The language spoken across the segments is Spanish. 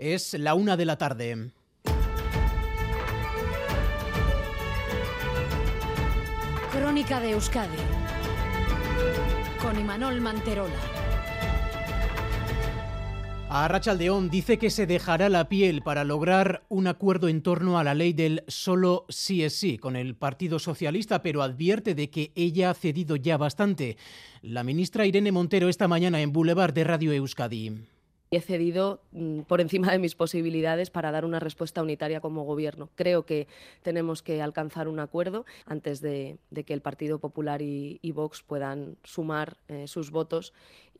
Es la una de la tarde. Crónica de Euskadi con Imanol Manterola. A Rachaldeón dice que se dejará la piel para lograr un acuerdo en torno a la ley del solo sí es sí con el Partido Socialista, pero advierte de que ella ha cedido ya bastante. La ministra Irene Montero esta mañana en Boulevard de Radio Euskadi he cedido mm, por encima de mis posibilidades para dar una respuesta unitaria como gobierno. Creo que tenemos que alcanzar un acuerdo antes de, que el Partido Popular y, Vox puedan sumar eh, sus votos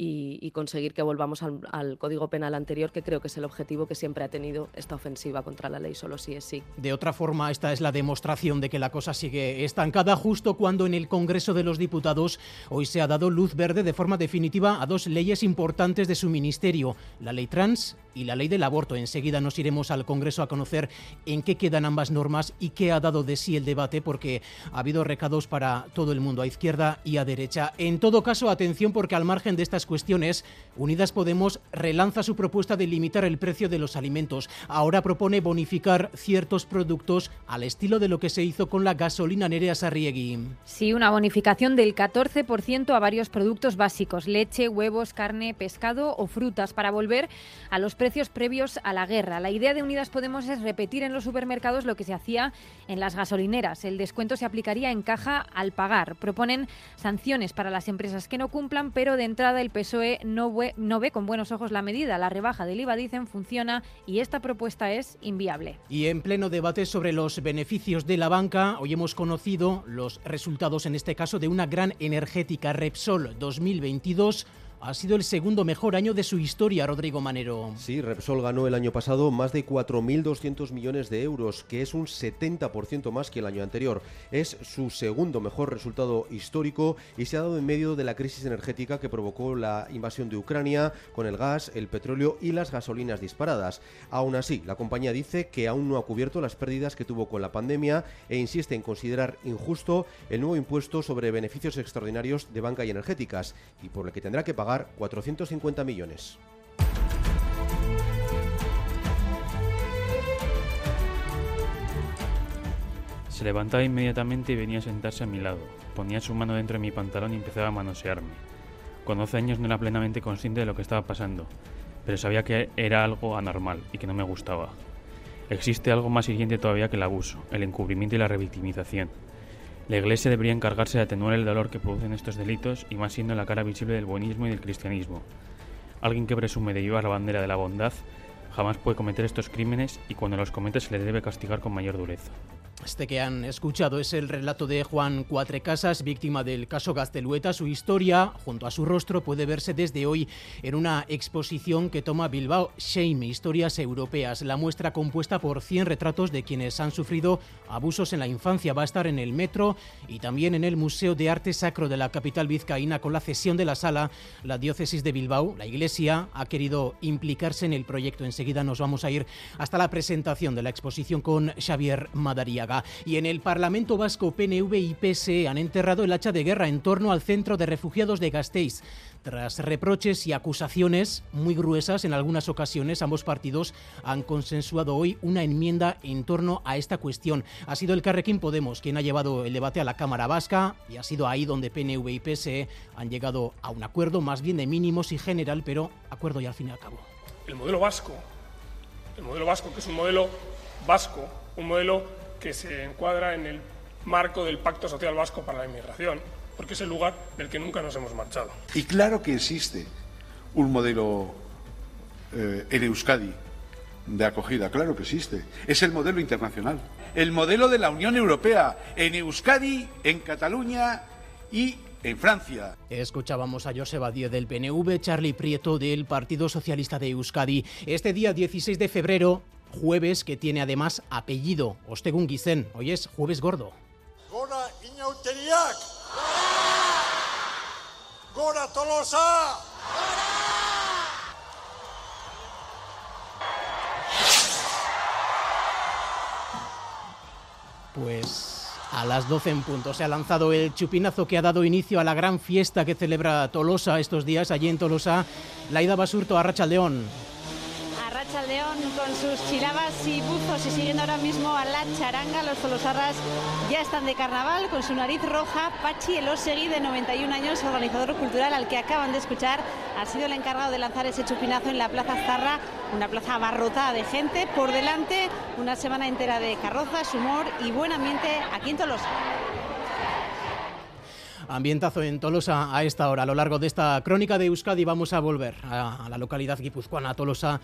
y, conseguir que volvamos al, Código Penal anterior, que creo que es el objetivo que siempre ha tenido esta ofensiva contra la ley, solo sí es sí. De otra forma, esta es la demostración de que la cosa sigue estancada justo cuando en el Congreso de los Diputados hoy se ha dado luz verde de forma definitiva a dos leyes importantes de su ministerio, la ley trans y la ley del aborto. Enseguida nos iremos al Congreso a conocer en qué quedan ambas normas y qué ha dado de sí el debate, porque ha habido recados para todo el mundo, a izquierda y a derecha. En todo caso, atención porque al margen de estas cuestiones, Unidas Podemos relanza su propuesta de limitar el precio de los alimentos. Ahora propone bonificar ciertos productos al estilo de lo que se hizo con la gasolina Nerea Sarriegui. Sí, una bonificación del 14% a varios productos básicos, leche, huevos, carne, pescado o frutas, para volver a los precios previos a la guerra. La idea de Unidas Podemos es repetir en los supermercados lo que se hacía en las gasolineras. El descuento se aplicaría en caja al pagar. Proponen sanciones para las empresas que no cumplan, pero de entrada el PSOE no ve, con buenos ojos la medida. La rebaja del IVA, dicen, funciona y esta propuesta es inviable. Y en pleno debate sobre los beneficios de la banca, hoy hemos conocido los resultados, en este caso, de una gran energética Repsol 2022 ha sido el segundo mejor año de su historia, Rodrigo Manero. Sí, Repsol ganó el año pasado más de 4.200 millones de euros, que es un 70% más que el año anterior. Es su segundo mejor resultado histórico y se ha dado en medio de la crisis energética que provocó la invasión de Ucrania con el gas, el petróleo y las gasolinas disparadas. Aún así, la compañía dice que aún no ha cubierto las pérdidas que tuvo con la pandemia e insiste en considerar injusto el nuevo impuesto sobre beneficios extraordinarios de banca y energéticas y por el que tendrá que pagar 450 millones. Se levantaba inmediatamente y venía a sentarse a mi lado. Ponía su mano dentro de mi pantalón y empezaba a manosearme. Con 12 años no era plenamente consciente de lo que estaba pasando, pero sabía que era algo anormal y que no me gustaba. Existe algo más hiriente todavía que el abuso, el encubrimiento y la revictimización. La Iglesia debería encargarse de atenuar el dolor que producen estos delitos y más siendo la cara visible del buenismo y del cristianismo. Alguien que presume de llevar la bandera de la bondad jamás puede cometer estos crímenes y cuando los comete se le debe castigar con mayor dureza. Este que han escuchado es el relato de Juan Cuatrecasas, víctima del caso Gaztelueta. Su historia, junto a su rostro, puede verse desde hoy en una exposición que toma Bilbao Shame, Historias Europeas. La muestra compuesta por 100 retratos de quienes han sufrido abusos en la infancia va a estar en el metro y también en el Museo de Arte Sacro de la capital vizcaína con la cesión de la sala. La diócesis de Bilbao, la iglesia, ha querido implicarse en el proyecto. Enseguida nos vamos a ir hasta la presentación de la exposición con Xavier Madariaga. Y en el Parlamento Vasco, PNV y PSE han enterrado el hacha de guerra en torno al centro de refugiados de Gasteiz. Tras reproches y acusaciones muy gruesas en algunas ocasiones, ambos partidos han consensuado hoy una enmienda en torno a esta cuestión. Ha sido el Carrequín Podemos quien ha llevado el debate a la Cámara Vasca y ha sido ahí donde PNV y PSE han llegado a un acuerdo más bien de mínimos y general, pero acuerdo y al fin y al cabo. El modelo vasco, el modelo vasco que es un modelo vasco, un modelo que se encuadra en el marco del Pacto Social Vasco para la Inmigración, porque es el lugar del que nunca nos hemos marchado. Y claro que existe un modelo eh, en Euskadi de acogida, claro que existe. Es el modelo internacional, el modelo de la Unión Europea, en Euskadi, en Cataluña y en Francia. Escuchábamos a Joseba Díez del PNV, Charlie Prieto del Partido Socialista de Euskadi. Este día 16 de febrero jueves que tiene además apellido, Ostegun. Hoy es jueves gordo. Gora Inauteriak. Gora Tolosa. Pues a las 12 en punto se ha lanzado el chupinazo que ha dado inicio a la gran fiesta que celebra Tolosa estos días. Allí en Tolosa, Laida Basurto, Arracha León. León con sus chilabas y buzos y siguiendo ahora mismo a la charanga. Los tolosarras ya están de carnaval con su nariz roja. Pachi Elosegui, de 91 años, organizador cultural al que acaban de escuchar, ha sido el encargado de lanzar ese chupinazo en la Plaza Zarra, una plaza abarrotada de gente. Por delante, una semana entera de carrozas, humor y buen ambiente aquí en Tolosa. Ambientazo en Tolosa a esta hora. A lo largo de esta crónica de Euskadi vamos a volver a, la localidad guipuzcoana, Tolosa,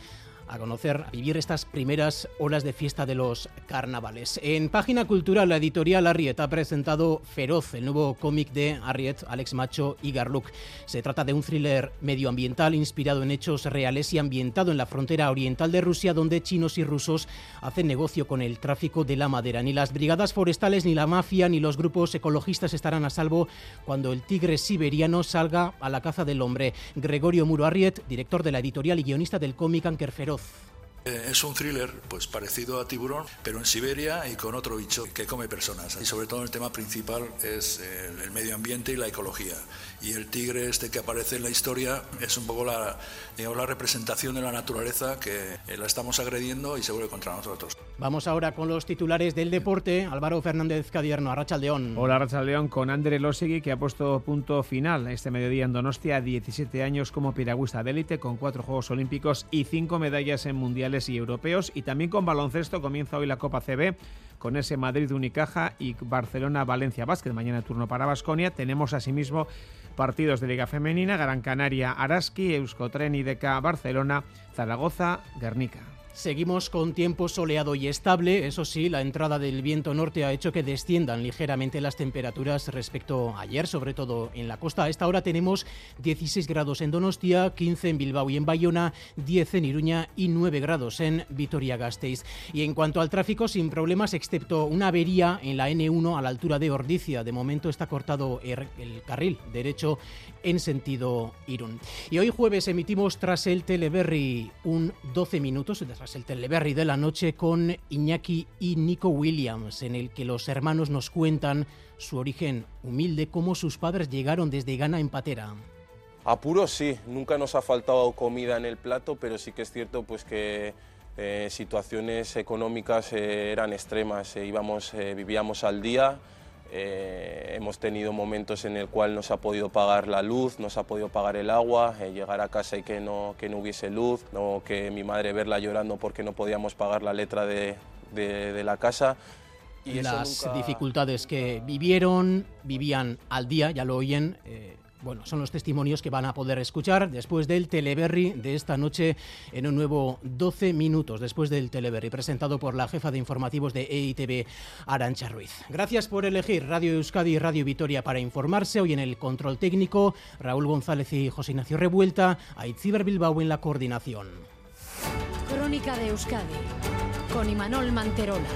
a conocer, a vivir estas primeras horas de fiesta de los carnavales. En página cultural, la editorial Arriet ha presentado Feroz, el nuevo cómic de Arriet, Alex Macho y Garluk. Se trata de un thriller medioambiental inspirado en hechos reales y ambientado en la frontera oriental de Rusia, donde chinos y rusos hacen negocio con el tráfico de la madera. Ni las brigadas forestales, ni la mafia, ni los grupos ecologistas estarán a salvo cuando el tigre siberiano salga a la caza del hombre. Gregorio Muro Arriet, director de la editorial y guionista del cómic Anker Feroz eh, es un thriller pues parecido a Tiburón, pero en Siberia y con otro bicho que come personas. Y sobre todo el tema principal es el medio ambiente y la ecología y el tigre este que aparece en la historia es un poco la, digamos, la representación de la naturaleza que eh, la estamos agrediendo y se vuelve contra nosotros. Vamos ahora con los titulares del deporte. Álvaro Fernández Cadierno, Arrachaldeón. Hola Arrachaldeón, con André Losegui que ha puesto punto final este mediodía en Donostia, 17 años como piragüista de élite con cuatro Juegos Olímpicos y cinco medallas en mundiales y europeos y también con baloncesto comienza hoy la Copa CB con ese Madrid Unicaja y Barcelona Valencia Básquet. Mañana turno para Basconia. Tenemos asimismo partidos de Liga Femenina, Gran Canaria, Araski, Euskotren y DK Barcelona, Zaragoza, Guernica. Seguimos con tiempo soleado y estable, eso sí, la entrada del viento norte ha hecho que desciendan ligeramente las temperaturas respecto a ayer, sobre todo en la costa. A esta hora tenemos 16 grados en Donostia, 15 en Bilbao y en Bayona, 10 en Iruña y 9 grados en Vitoria-Gasteiz. Y en cuanto al tráfico, sin problemas, excepto una avería en la N1 a la altura de Ordicia. De momento está cortado el carril derecho en sentido Irún. Y hoy jueves emitimos tras el Teleberry un 12 minutos, el Teleberry de la noche con Iñaki y Nico Williams, en el que los hermanos nos cuentan su origen humilde, cómo sus padres llegaron desde Ghana en patera. Apuros sí, nunca nos ha faltado comida en el plato, pero sí que es cierto pues que eh, situaciones económicas eh, eran extremas, eh, íbamos, vivíamos al día, eh, hemos tenido momentos en el cual no se ha podido pagar la luz, no se ha podido pagar el agua, eh, llegar a casa y que no, que no hubiese luz, no, que mi madre verla llorando porque no podíamos pagar la letra de, de, la casa. Y las dificultades que vivieron, vivían al día, ya lo oyen. Eh, bueno, son los testimonios que van a poder escuchar después del Teleberry de esta noche en un nuevo 12 minutos después del Teleberry presentado por la jefa de informativos de EITV, Arancha Ruiz. Gracias por elegir Radio Euskadi y Radio Vitoria para informarse. Hoy en el control técnico, Raúl González y José Ignacio Revuelta, Aitziber Bilbao en la coordinación. Crónica de Euskadi con Imanol Manterola.